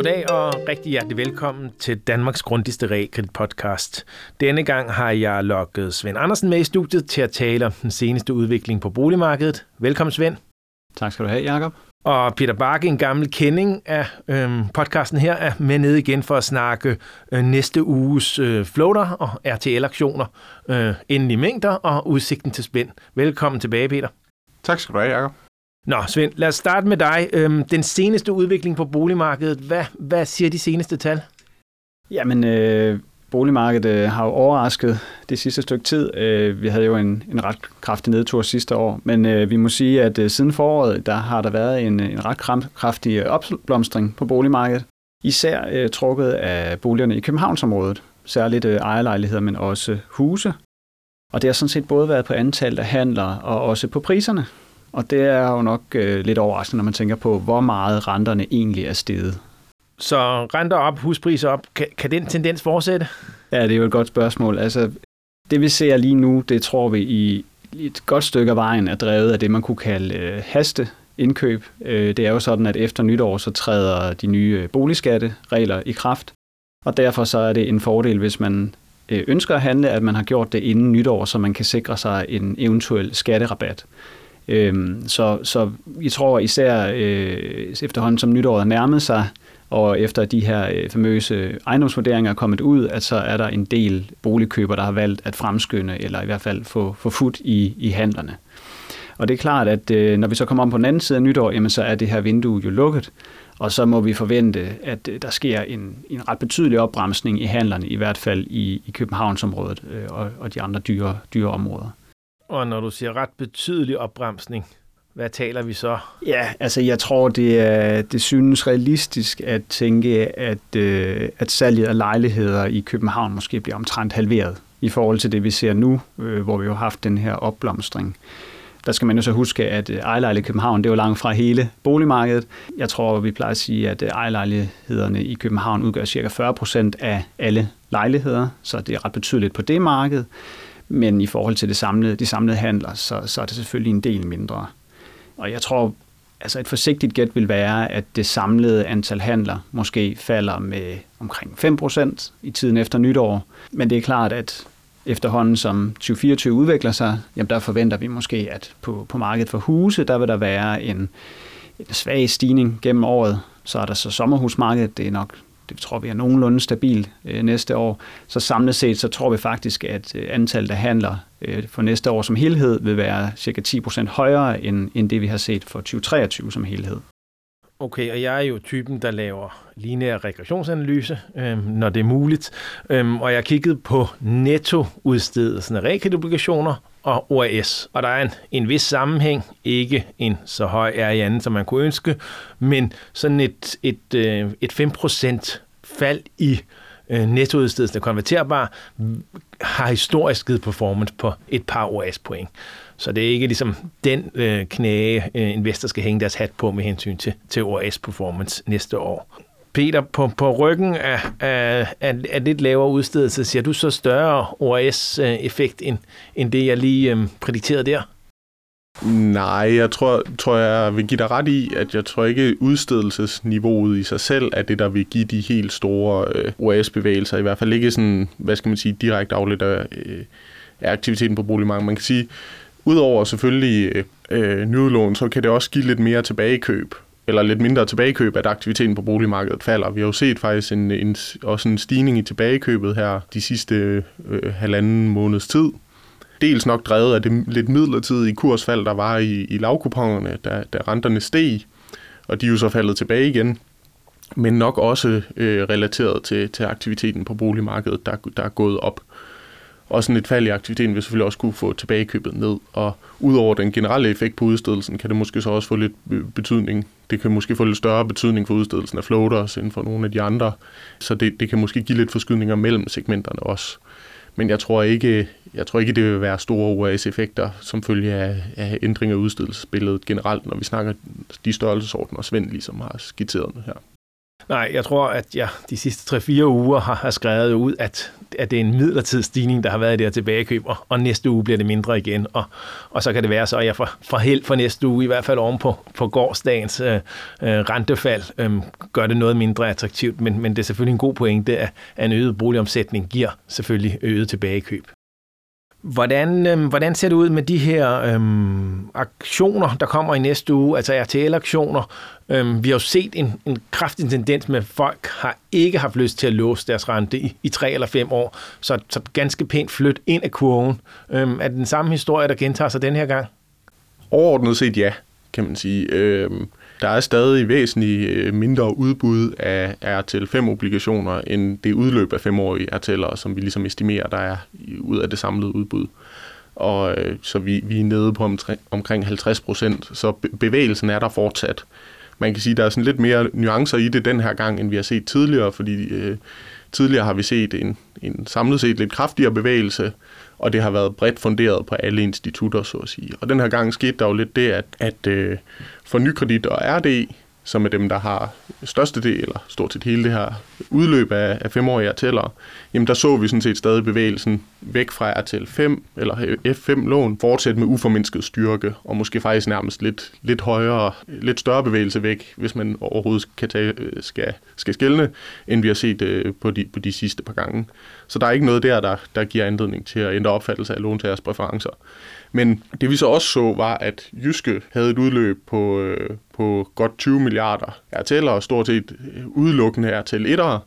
Goddag og rigtig hjertelig velkommen til Danmarks grundigste realkredit podcast. Denne gang har jeg lukket Svend Andersen med i studiet til at tale om den seneste udvikling på boligmarkedet. Velkommen Svend. Tak skal du have, Jacob. Og Peter Bakke, en gammel kending af øhm, podcasten her, er med nede igen for at snakke øh, næste uges øh, floater og RTL-aktioner, øh, endelige mængder og udsigten til spænd. Velkommen tilbage, Peter. Tak skal du have, Jacob. Nå, Svend, lad os starte med dig. Øhm, den seneste udvikling på boligmarkedet, hvad, hvad siger de seneste tal? Jamen, øh, boligmarkedet øh, har jo overrasket det sidste stykke tid. Øh, vi havde jo en, en ret kraftig nedtur sidste år, men øh, vi må sige, at øh, siden foråret, der har der været en, øh, en ret kraftig opblomstring på boligmarkedet. Især øh, trukket af boligerne i Københavnsområdet, særligt øh, ejerlejligheder, men også huse. Og det har sådan set både været på antallet af handler og også på priserne. Og det er jo nok øh, lidt overraskende, når man tænker på, hvor meget renterne egentlig er steget. Så renter op, huspriser op. Kan, kan den tendens fortsætte? Ja, det er jo et godt spørgsmål. Altså, det vi ser lige nu, det tror vi i et godt stykke af vejen er drevet af det, man kunne kalde øh, haste indkøb. Øh, det er jo sådan, at efter nytår, så træder de nye boligskatteregler i kraft. Og derfor så er det en fordel, hvis man øh, ønsker at handle, at man har gjort det inden nytår, så man kan sikre sig en eventuel skatterabat. Øhm, så, så jeg tror især øh, efterhånden som nytåret nærmede sig, og efter de her øh, famøse ejendomsvurderinger er kommet ud, at så er der en del boligkøber, der har valgt at fremskynde, eller i hvert fald få, få fod i, i handlerne. Og det er klart, at øh, når vi så kommer om på den anden side af nytår, jamen, så er det her vindue jo lukket, og så må vi forvente, at øh, der sker en, en ret betydelig opbremsning i handlerne, i hvert fald i, i Københavnsområdet øh, og, og de andre dyre, dyre områder. Og når du siger ret betydelig opbremsning, hvad taler vi så? Ja, altså jeg tror, det, er, det synes realistisk at tænke, at, øh, at salget af lejligheder i København måske bliver omtrent halveret i forhold til det, vi ser nu, øh, hvor vi jo har haft den her opblomstring. Der skal man jo så huske, at øh, ejerlejlighed i København, det er jo langt fra hele boligmarkedet. Jeg tror, vi plejer at sige, at øh, ejerlejlighederne i København udgør ca. 40 procent af alle lejligheder, så det er ret betydeligt på det marked. Men i forhold til det samlede, de samlede handler, så, så er det selvfølgelig en del mindre. Og jeg tror, altså et forsigtigt gæt vil være, at det samlede antal handler måske falder med omkring 5% i tiden efter nytår. Men det er klart, at efterhånden som 2024 udvikler sig, jamen der forventer vi måske, at på, på markedet for huse, der vil der være en, en svag stigning gennem året. Så er der så sommerhusmarkedet, det er nok det tror vi er nogenlunde stabil øh, næste år. Så samlet set, så tror vi faktisk, at øh, antallet af handler øh, for næste år som helhed vil være cirka 10% højere end, end det, vi har set for 2023 som helhed. Okay, og jeg er jo typen, der laver lineær regressionsanalyse, øh, når det er muligt. Øh, og jeg kiggede på nettoudstedelsen af realkreditobligationer og OAS. Og der er en, en vis sammenhæng, ikke en så høj er i anden, som man kunne ønske, men sådan et, et, øh, et 5% fald i øh, nettoudstedelsen af konverterbar har historisk givet performance på et par OAS-point. Så det er ikke ligesom den øh, knæge, øh, investor skal hænge deres hat på med hensyn til, til OAS-performance næste år. Peter, på, på ryggen af, af, af, af lidt lavere udstedelse, ser du så større OAS-effekt end, end det, jeg lige øhm, prædikterede der? Nej, jeg tror, tror, jeg vil give dig ret i, at jeg tror ikke udstedelsesniveauet i sig selv er det, der vil give de helt store øh, OAS-bevægelser. I hvert fald ikke sådan, hvad skal man sige, direkte afledt af, øh, af aktiviteten på boligmarkedet. Man kan sige, udover selvfølgelig øh, øh nyudlån, så kan det også give lidt mere tilbagekøb eller lidt mindre tilbagekøb, at aktiviteten på boligmarkedet falder. Vi har jo set faktisk en, en, også en stigning i tilbagekøbet her de sidste øh, halvanden måneds tid. Dels nok drevet af det lidt midlertidige kursfald, der var i, i lavkuponerne, da, da renterne steg, og de er jo så faldet tilbage igen. Men nok også øh, relateret til, til aktiviteten på boligmarkedet, der, der er gået op og sådan et fald i aktiviteten vil selvfølgelig også kunne få tilbagekøbet ned. Og udover den generelle effekt på udstedelsen, kan det måske så også få lidt øh, betydning. Det kan måske få lidt større betydning for udstedelsen af floaters end for nogle af de andre. Så det, det kan måske give lidt forskydninger mellem segmenterne også. Men jeg tror ikke, jeg tror ikke det vil være store OAS-effekter som følge af, af ændringer af udstedelsesbilledet generelt, når vi snakker de størrelsesordner, Svend ligesom har skitseret her. Nej, jeg tror, at jeg de sidste 3-4 uger har, har skrevet ud, at, at det er en midlertidig stigning, der har været i det her tilbagekøb, og, og næste uge bliver det mindre igen. Og, og så kan det være så, at jeg fra, får held for næste uge, i hvert fald oven på, på gårdsdagens øh, øh, rentefald, øh, gør det noget mindre attraktivt. Men, men det er selvfølgelig en god pointe, at, at en øget boligomsætning giver selvfølgelig øget tilbagekøb. Hvordan, øh, hvordan ser det ud med de her øh, aktioner, der kommer i næste uge, altså RTL-aktioner? Øh, vi har jo set en, en kraftig tendens med, at folk har ikke haft lyst til at låse deres rente i, i tre eller fem år, så, så ganske pænt flyt ind af kurven. Øh, er det den samme historie, der gentager sig den her gang? Overordnet set ja, kan man sige. Øh, der er stadig væsentligt øh, mindre udbud af RTL5-obligationer end det udløb af femårige RTL'er, som vi ligesom estimerer, der er ud af det samlede udbud. Og øh, så vi, vi er nede på omkring 50 procent, så bevægelsen er der fortsat. Man kan sige, der er sådan lidt mere nuancer i det den her gang, end vi har set tidligere, fordi øh, tidligere har vi set en, en samlet set lidt kraftigere bevægelse, og det har været bredt funderet på alle institutter, så at sige. Og den her gang skete der jo lidt det, at, at øh, for Nykredit og RD, som er dem, der har største del, eller stort set hele det her udløb af, af femårige RTL'er, jamen der så vi sådan set stadig bevægelsen væk fra RTL 5, eller F5-lån, fortsætte med uformindsket styrke, og måske faktisk nærmest lidt, lidt højere, lidt større bevægelse væk, hvis man overhovedet kan tage, øh, skal, skal skælne, end vi har set øh, på, de, på de sidste par gange. Så der er ikke noget der, der, der giver anledning til at ændre opfattelse af låntagers præferencer. Men det vi så også så, var, at Jyske havde et udløb på, øh, på godt 20 milliarder RTL, og stort set øh, udelukkende RTL 1'ere,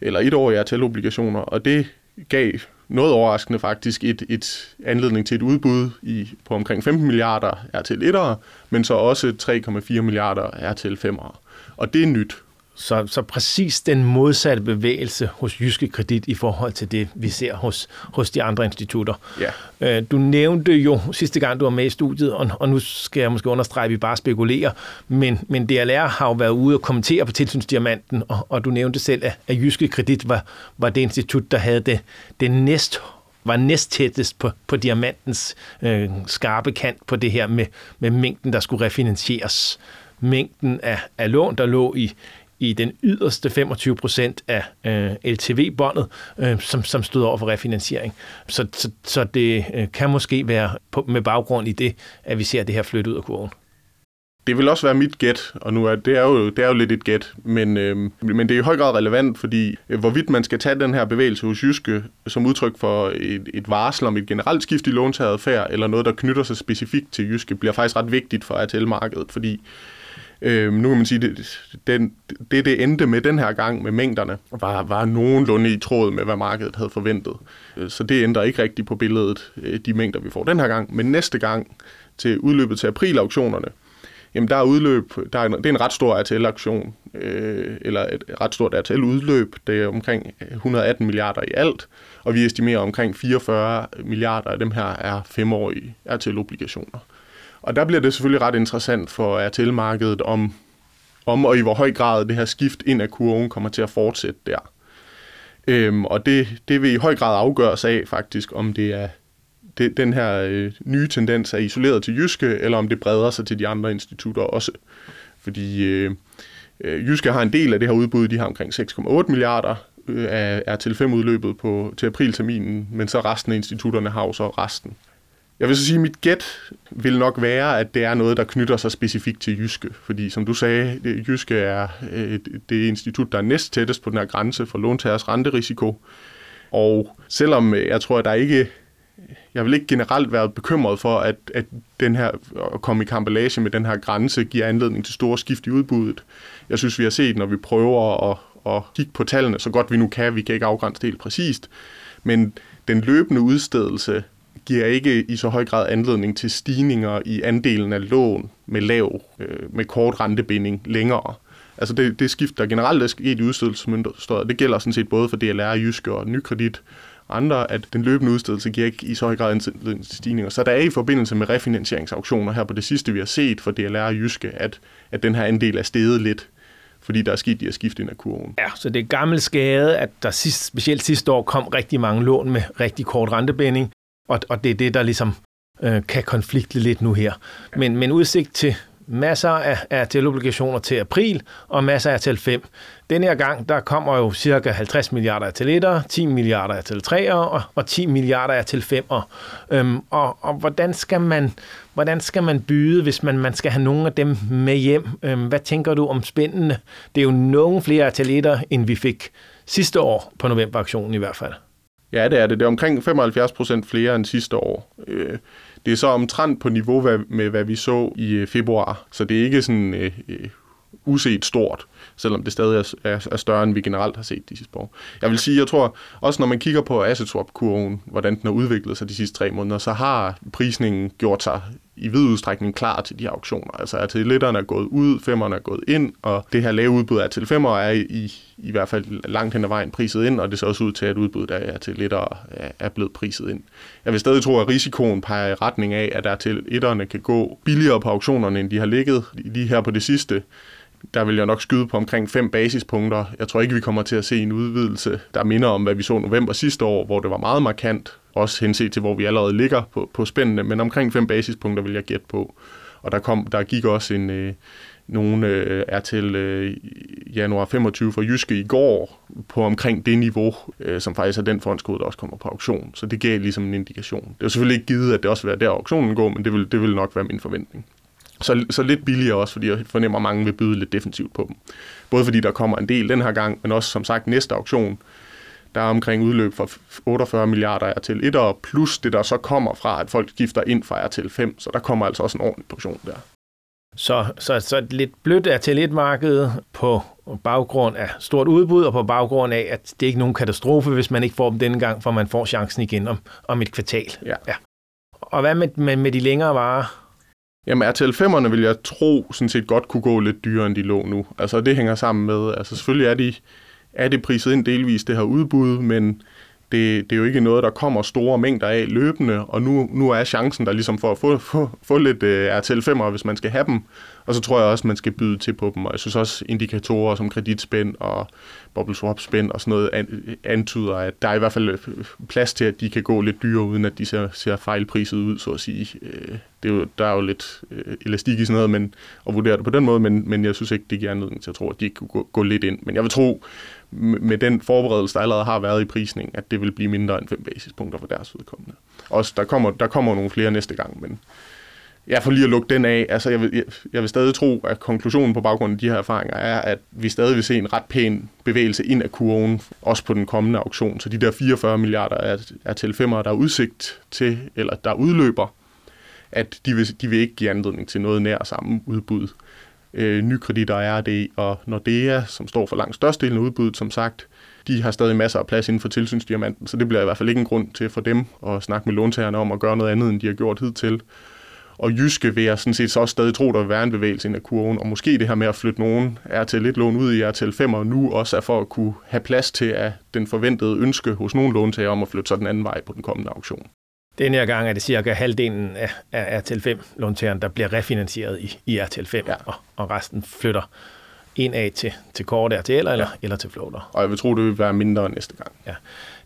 eller etårige RTL-obligationer, og det gav noget overraskende faktisk et, et anledning til et udbud i, på omkring 15 milliarder er til 1'ere, men så også 3,4 milliarder er til 5'ere. Og det er nyt, så, så præcis den modsatte bevægelse hos Jyske Kredit i forhold til det, vi ser hos, hos de andre institutter. Ja. Øh, du nævnte jo sidste gang, du var med i studiet, og, og nu skal jeg måske understrege, at vi bare spekulerer, men, men DLR har jo været ude og kommentere på tilsynsdiamanten, og, og du nævnte selv, at, at Jyske Kredit var, var det institut, der havde det, det næst var næst tættest på, på diamantens øh, skarpe kant på det her med, med mængden, der skulle refinansieres. Mængden af, af lån, der lå i, i den yderste 25 procent af øh, LTV-båndet, øh, som, som stod over for refinansiering. Så, så, så det øh, kan måske være på, med baggrund i det, at vi ser det her flytte ud af kurven. Det vil også være mit gæt, og nu er det er jo, det er jo lidt et gæt, men, øh, men det er i høj grad relevant, fordi øh, hvorvidt man skal tage den her bevægelse hos Jyske som udtryk for et, et varsel om et generelt skift i låntageradfærd, eller noget, der knytter sig specifikt til Jyske, bliver faktisk ret vigtigt for ATL-markedet, fordi Øh, nu kan man sige, det, den, det, det endte med den her gang med mængderne, var, var nogenlunde i tråd med, hvad markedet havde forventet. Øh, så det ændrer ikke rigtigt på billedet, øh, de mængder, vi får den her gang. Men næste gang, til udløbet til april-auktionerne, jamen der er udløb, der er, det er en ret stor RTL-auktion, øh, eller et ret stort RTL-udløb, det er omkring 118 milliarder i alt, og vi estimerer omkring 44 milliarder af dem her er femårige RTL-obligationer. Og der bliver det selvfølgelig ret interessant for RTL-markedet, om, om og i hvor høj grad det her skift ind af kurven kommer til at fortsætte der. Øhm, og det, det vil i høj grad afgøres af faktisk, om det er det, den her øh, nye tendens er isoleret til Jyske, eller om det breder sig til de andre institutter også. Fordi øh, øh Jyske har en del af det her udbud, de har omkring 6,8 milliarder øh, er til 5 udløbet på, til aprilterminen, men så resten af institutterne har jo så resten. Jeg vil så sige, at mit gæt vil nok være, at det er noget, der knytter sig specifikt til Jyske. Fordi som du sagde, det, Jyske er øh, det institut, der er næst tættest på den her grænse for låntagers renterisiko. Og selvom øh, jeg tror, at der ikke jeg vil ikke generelt være bekymret for, at, at den her, at komme i kampalage med den her grænse giver anledning til store skift i udbuddet. Jeg synes, vi har set, når vi prøver at, at kigge på tallene, så godt vi nu kan, vi kan ikke afgrænse det helt præcist, men den løbende udstedelse giver ikke i så høj grad anledning til stigninger i andelen af lån med lav, øh, med kort rentebinding længere. Altså det, det skift, der generelt er sket i udstedelsesmønstret, det gælder sådan set både for DLR, Jyske og Nykredit og andre, at den løbende udstedelse giver ikke i så høj grad anledning til stigninger. Så der er i forbindelse med refinansieringsauktioner her på det sidste, vi har set for DLR og Jyske, at, at den her andel er steget lidt fordi der er sket de her skift ind af kurven. Ja, så det er gammel skade, at der sidst, specielt sidste år kom rigtig mange lån med rigtig kort rentebinding, og, og det er det, der ligesom øh, kan konflikte lidt nu her. Men, men udsigt til, masser af, af obligationer til april og masser af til 5. Den her gang, der kommer jo cirka 50 milliarder til 1'er, 10 milliarder til 3'er og, og 10 milliarder til 5'er. Øhm, og, og hvordan skal man hvordan skal man byde, hvis man, man skal have nogle af dem med hjem? Øhm, hvad tænker du om spændende? Det er jo nogen flere til 1'er, end vi fik sidste år på novemberaktionen i hvert fald. Ja, det er det. Det er omkring 75 procent flere end sidste år. Øh, det er så omtrent på niveau med, hvad vi så i øh, februar, så det er ikke sådan uh, uset stort, selvom det stadig er, er større, end vi generelt har set de sidste år. Jeg vil sige, jeg tror, også når man kigger på asset swap-kurven, hvordan den har udviklet sig de sidste tre måneder, så har prisningen gjort sig i vid udstrækning klar til de her auktioner. Altså at litterne er gået ud, femmerne er gået ind, og det her lave udbud af til femmer er i, i hvert fald langt hen ad vejen priset ind, og det ser også ud til, at udbuddet af til litter er blevet priset ind. Jeg vil stadig tro, at risikoen peger i retning af, at der til kan gå billigere på auktionerne, end de har ligget lige her på det sidste der vil jeg nok skyde på omkring fem basispunkter. Jeg tror ikke, vi kommer til at se en udvidelse, der minder om, hvad vi så november sidste år, hvor det var meget markant, også henset til, hvor vi allerede ligger på, på spændende, men omkring fem basispunkter vil jeg gætte på. Og der, kom, der gik også en, øh, nogen øh, er til øh, januar 25 for Jyske i går på omkring det niveau, øh, som faktisk er den fondskode, der også kommer på auktion. Så det gav ligesom en indikation. Det er selvfølgelig ikke givet, at det også vil være der auktionen går, men det vil, det vil nok være min forventning. Så, så lidt billigere også, fordi jeg fornemmer, at mange vil byde lidt defensivt på dem. Både fordi der kommer en del den her gang, men også som sagt næste auktion, der er omkring udløb for 48 milliarder til 1 og plus det, der så kommer fra, at folk skifter ind fra til 5, så der kommer altså også en ordentlig portion der. Så, så, så et lidt blødt til 1 marked på baggrund af stort udbud, og på baggrund af, at det er ikke nogen katastrofe, hvis man ikke får dem denne gang, for man får chancen igen om, om et kvartal. Ja. ja. Og hvad med, med, med de længere varer? Jamen RTL 5'erne vil jeg tro sådan set godt kunne gå lidt dyrere, end de lå nu. Altså det hænger sammen med, altså selvfølgelig er, de, er det priset ind delvis det her udbud, men det, det er jo ikke noget, der kommer store mængder af løbende, og nu, nu er chancen der ligesom for at få, få, få lidt øh, uh, RTL 5'ere, hvis man skal have dem. Og så tror jeg også, man skal byde til på dem, og jeg synes også indikatorer som kreditspænd og bubble swap spænd og sådan noget antyder, at der er i hvert fald øh, plads til, at de kan gå lidt dyrere, uden at de ser, ser fejlpriset ud, så at sige. Øh, det er jo, der er jo lidt øh, elastik i sådan noget, men, og vurdere det på den måde, men, men jeg synes ikke, det giver anledning til at tro, at de ikke kunne gå, gå lidt ind. Men jeg vil tro, med den forberedelse, der allerede har været i prisning, at det vil blive mindre end 5 basispunkter for deres vedkommende. Også der kommer, der kommer nogle flere næste gang, men ja, får lige at lukke den af, altså jeg vil, jeg, jeg vil stadig tro, at konklusionen på baggrund af de her erfaringer er, at vi stadig vil se en ret pæn bevægelse ind af kurven, også på den kommende auktion. Så de der 44 milliarder er, er til femmer, der er udsigt til, eller der udløber, at de vil, de vil ikke give anledning til noget nær samme udbud. Øh, nykreditter er det, og Nordea, som står for langt størstedelen af udbuddet, som sagt, de har stadig masser af plads inden for tilsynsdiamanten, så det bliver i hvert fald ikke en grund til for dem at snakke med låntagerne om at gøre noget andet, end de har gjort hidtil. Og Jyske vil jeg sådan set så også stadig tro, der vil være en bevægelse ind af kurven, og måske det her med at flytte nogen er til lidt lån ud i RTL 5, og nu også er for at kunne have plads til at den forventede ønske hos nogle låntager om at flytte sig den anden vej på den kommende auktion. Den her gang er det cirka halvdelen af, af RTL 5-låntageren, der bliver refinansieret i, i RTL 5, ja. og, og resten flytter en af til, til kort RTL eller, ja. eller til floater. Og jeg vil tro, det vil være mindre næste gang. Ja.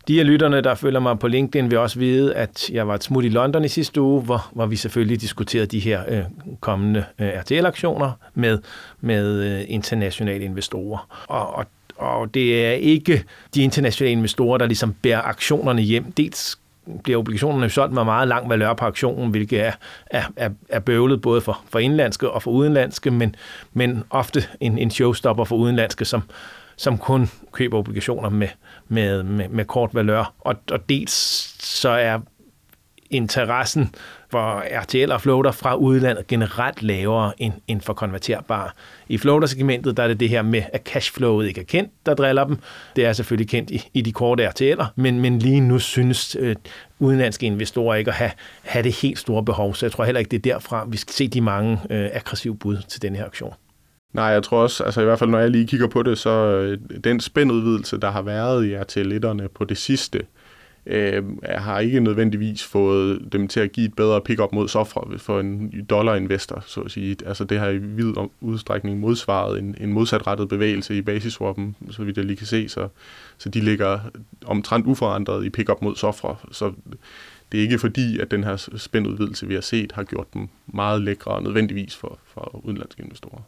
De af lytterne, der følger mig på LinkedIn, vil også vide, at jeg var et smut i London i sidste uge, hvor, hvor vi selvfølgelig diskuterede de her øh, kommende øh, RTL-aktioner med, med øh, internationale investorer. Og, og, og det er ikke de internationale investorer, der ligesom bærer aktionerne hjem. Dels bliver obligationerne solgt med meget lang valør på aktionen, hvilket er, er, er, er bøvlet både for, for indlandske og for udenlandske, men, men ofte en, en showstopper for udenlandske, som, som kun køber obligationer med, med, med, med kort valør. Og, og dels så er interessen for RTL og floater fra udlandet generelt lavere end, end for konverterbare. I floater-segmentet der er det det her med, at cashflowet ikke er kendt, der driller dem. Det er selvfølgelig kendt i, i de korte RTL'er, men, men lige nu synes øh, udenlandske investorer ikke at have, have det helt store behov, så jeg tror heller ikke, det er derfra, vi skal se de mange øh, aggressive bud til den her aktion. Nej, jeg tror også, altså i hvert fald når jeg lige kigger på det, så øh, den spændudvidelse, der har været i RTL-etterne på det sidste, øh, Øhm, har ikke nødvendigvis fået dem til at give et bedre pick-up mod software for en dollar-investor, så at sige. Altså det har i vid udstrækning modsvaret en, en modsatrettet bevægelse i basiswappen, så vidt jeg lige kan se, så, så de ligger omtrent uforandret i pick-up mod software. Så det er ikke fordi, at den her spændudvidelse, vi har set, har gjort dem meget lækre nødvendigvis for, for udenlandske investorer.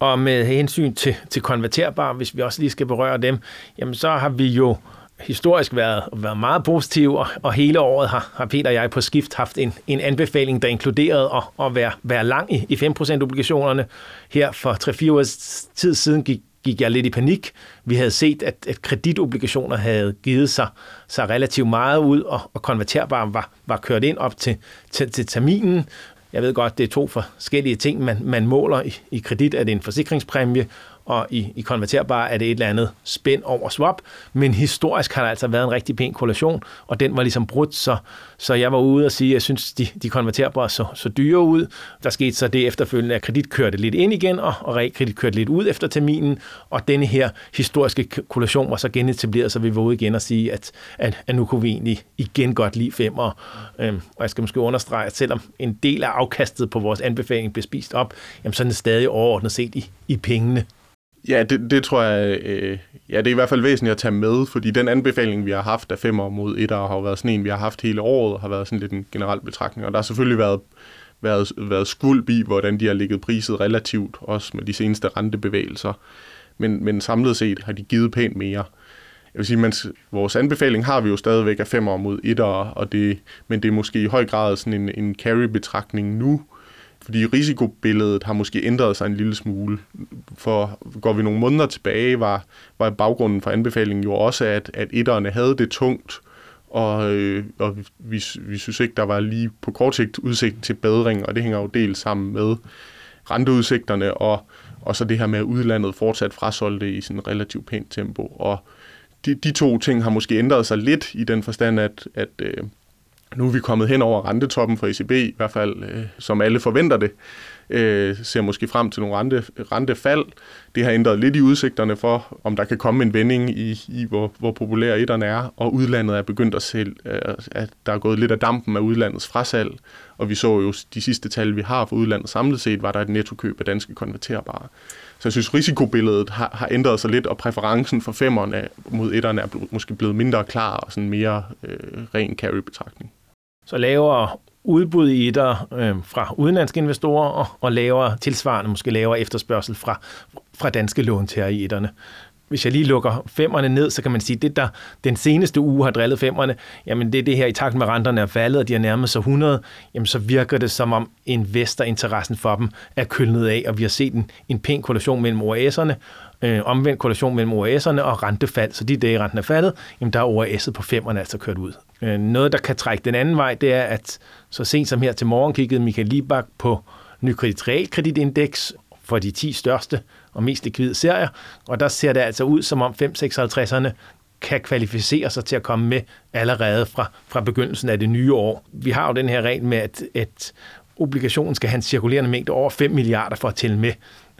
Og med hensyn til, til konverterbare, hvis vi også lige skal berøre dem, jamen så har vi jo historisk været, været meget positiv, og, og hele året har, har Peter og jeg på skift haft en, en anbefaling, der inkluderede at, at være, være lang i, i 5% obligationerne. Her for 3-4 års tid siden gik, gik jeg lidt i panik. Vi havde set, at, at kreditobligationer havde givet sig, sig relativt meget ud, og, og konverterbare var, var kørt ind op til, til, til terminen. Jeg ved godt, det er to forskellige ting, man, man måler i, i kredit. Er det en forsikringspræmie, og i, i konverterbar er det et eller andet spænd over swap, men historisk har der altså været en rigtig pæn korrelation, og den var ligesom brudt, så, så jeg var ude og sige, at jeg synes, de, de konverterbare så, så dyre ud. Der skete så det efterfølgende, at kredit kørte lidt ind igen, og, og realkredit kørte lidt ud efter terminen, og denne her historiske korrelation var så genetableret, så vi var ude igen og sige, at, at, at nu kunne vi egentlig igen godt lide femmer. Øhm, og jeg skal måske understrege, at selvom en del af afkastet på vores anbefaling blev spist op, jamen så er den stadig overordnet set i, i pengene. Ja, det, det tror jeg, øh, ja, det er i hvert fald væsentligt at tage med, fordi den anbefaling, vi har haft af fem år mod et har jo været sådan en, vi har haft hele året, har været sådan lidt en generel betragtning, og der har selvfølgelig været, været, været skuld i, hvordan de har ligget priset relativt, også med de seneste rentebevægelser, men, men samlet set har de givet pænt mere. Jeg vil sige, mens vores anbefaling har vi jo stadigvæk af fem år mod et og det, men det er måske i høj grad sådan en, en carry-betragtning nu, fordi risikobilledet har måske ændret sig en lille smule. For går vi nogle måneder tilbage, var, var baggrunden for anbefalingen jo også, at, at etterne havde det tungt, og, øh, og vi, vi synes ikke, der var lige på kort sigt udsigt til bedring, og det hænger jo dels sammen med renteudsigterne, og, og så det her med, at udlandet fortsat frasolgte i sådan relativt pænt tempo. Og de, de to ting har måske ændret sig lidt i den forstand, at, at øh, nu er vi kommet hen over rentetoppen for ECB, i hvert fald øh, som alle forventer det, øh, ser måske frem til nogle rente, rentefald. Det har ændret lidt i udsigterne for, om der kan komme en vending i, i hvor, hvor populære etterne er, og udlandet er begyndt at se, øh, at der er gået lidt af dampen af udlandets frasalg, og vi så jo de sidste tal, vi har for udlandet samlet set, var der et nettokøb af danske konverterbare. Så jeg synes, risikobilledet har, har ændret sig lidt, og præferencen for femmerne mod etterne er måske blevet mindre klar og sådan mere øh, ren carry-betragtning. Så lavere udbud i etter øh, fra udenlandske investorer, og, og lavere tilsvarende, måske lavere efterspørgsel fra, fra danske låntager i etterne. Hvis jeg lige lukker femmerne ned, så kan man sige, at det, der den seneste uge har drillet femmerne, jamen det er det her i takt med renterne er faldet, og de har nærmet sig 100, jamen så virker det som om investorinteressen for dem er kølnet af, og vi har set en, en pæn korrelation mellem OAS'erne, øh, omvendt korrelation mellem OAS'erne og rentefald. Så de dage, renten er faldet, jamen der er OAS'et på femmerne altså kørt ud. Øh, noget, der kan trække den anden vej, det er, at så sent som her til morgen kiggede Michael Libak på Nykredit Realkreditindeks for de 10 største og mest likvide serier, og der ser det altså ud som om 556'erne kan kvalificere sig til at komme med allerede fra, fra begyndelsen af det nye år. Vi har jo den her regel med, at, at obligationen skal have en cirkulerende mængde over 5 milliarder for at tælle med.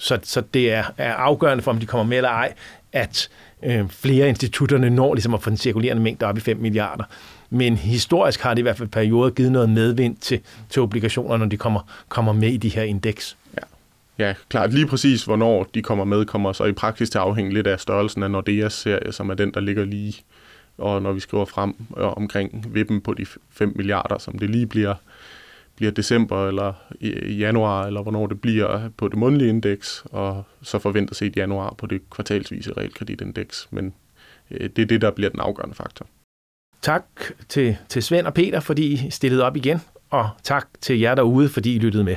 Så, så det er, er afgørende for, om de kommer med eller ej, at øh, flere institutterne når ligesom at få den cirkulerende mængde op i 5 milliarder. Men historisk har det i hvert fald perioder givet noget medvind til, til obligationer, når de kommer, kommer med i de her indeks. Ja. Ja, klart. Lige præcis, hvornår de kommer med, kommer så i praksis til at afhænge lidt af størrelsen af Nordeas serie, som er den, der ligger lige, og når vi skriver frem øh, omkring vippen på de 5 milliarder, som det lige bliver, bliver december eller i januar, eller hvornår det bliver på det mundlige indeks, og så forventer sig i januar på det kvartalsvise realkreditindeks. Men øh, det er det, der bliver den afgørende faktor. Tak til, til Svend og Peter, fordi I stillede op igen, og tak til jer derude, fordi I lyttede med.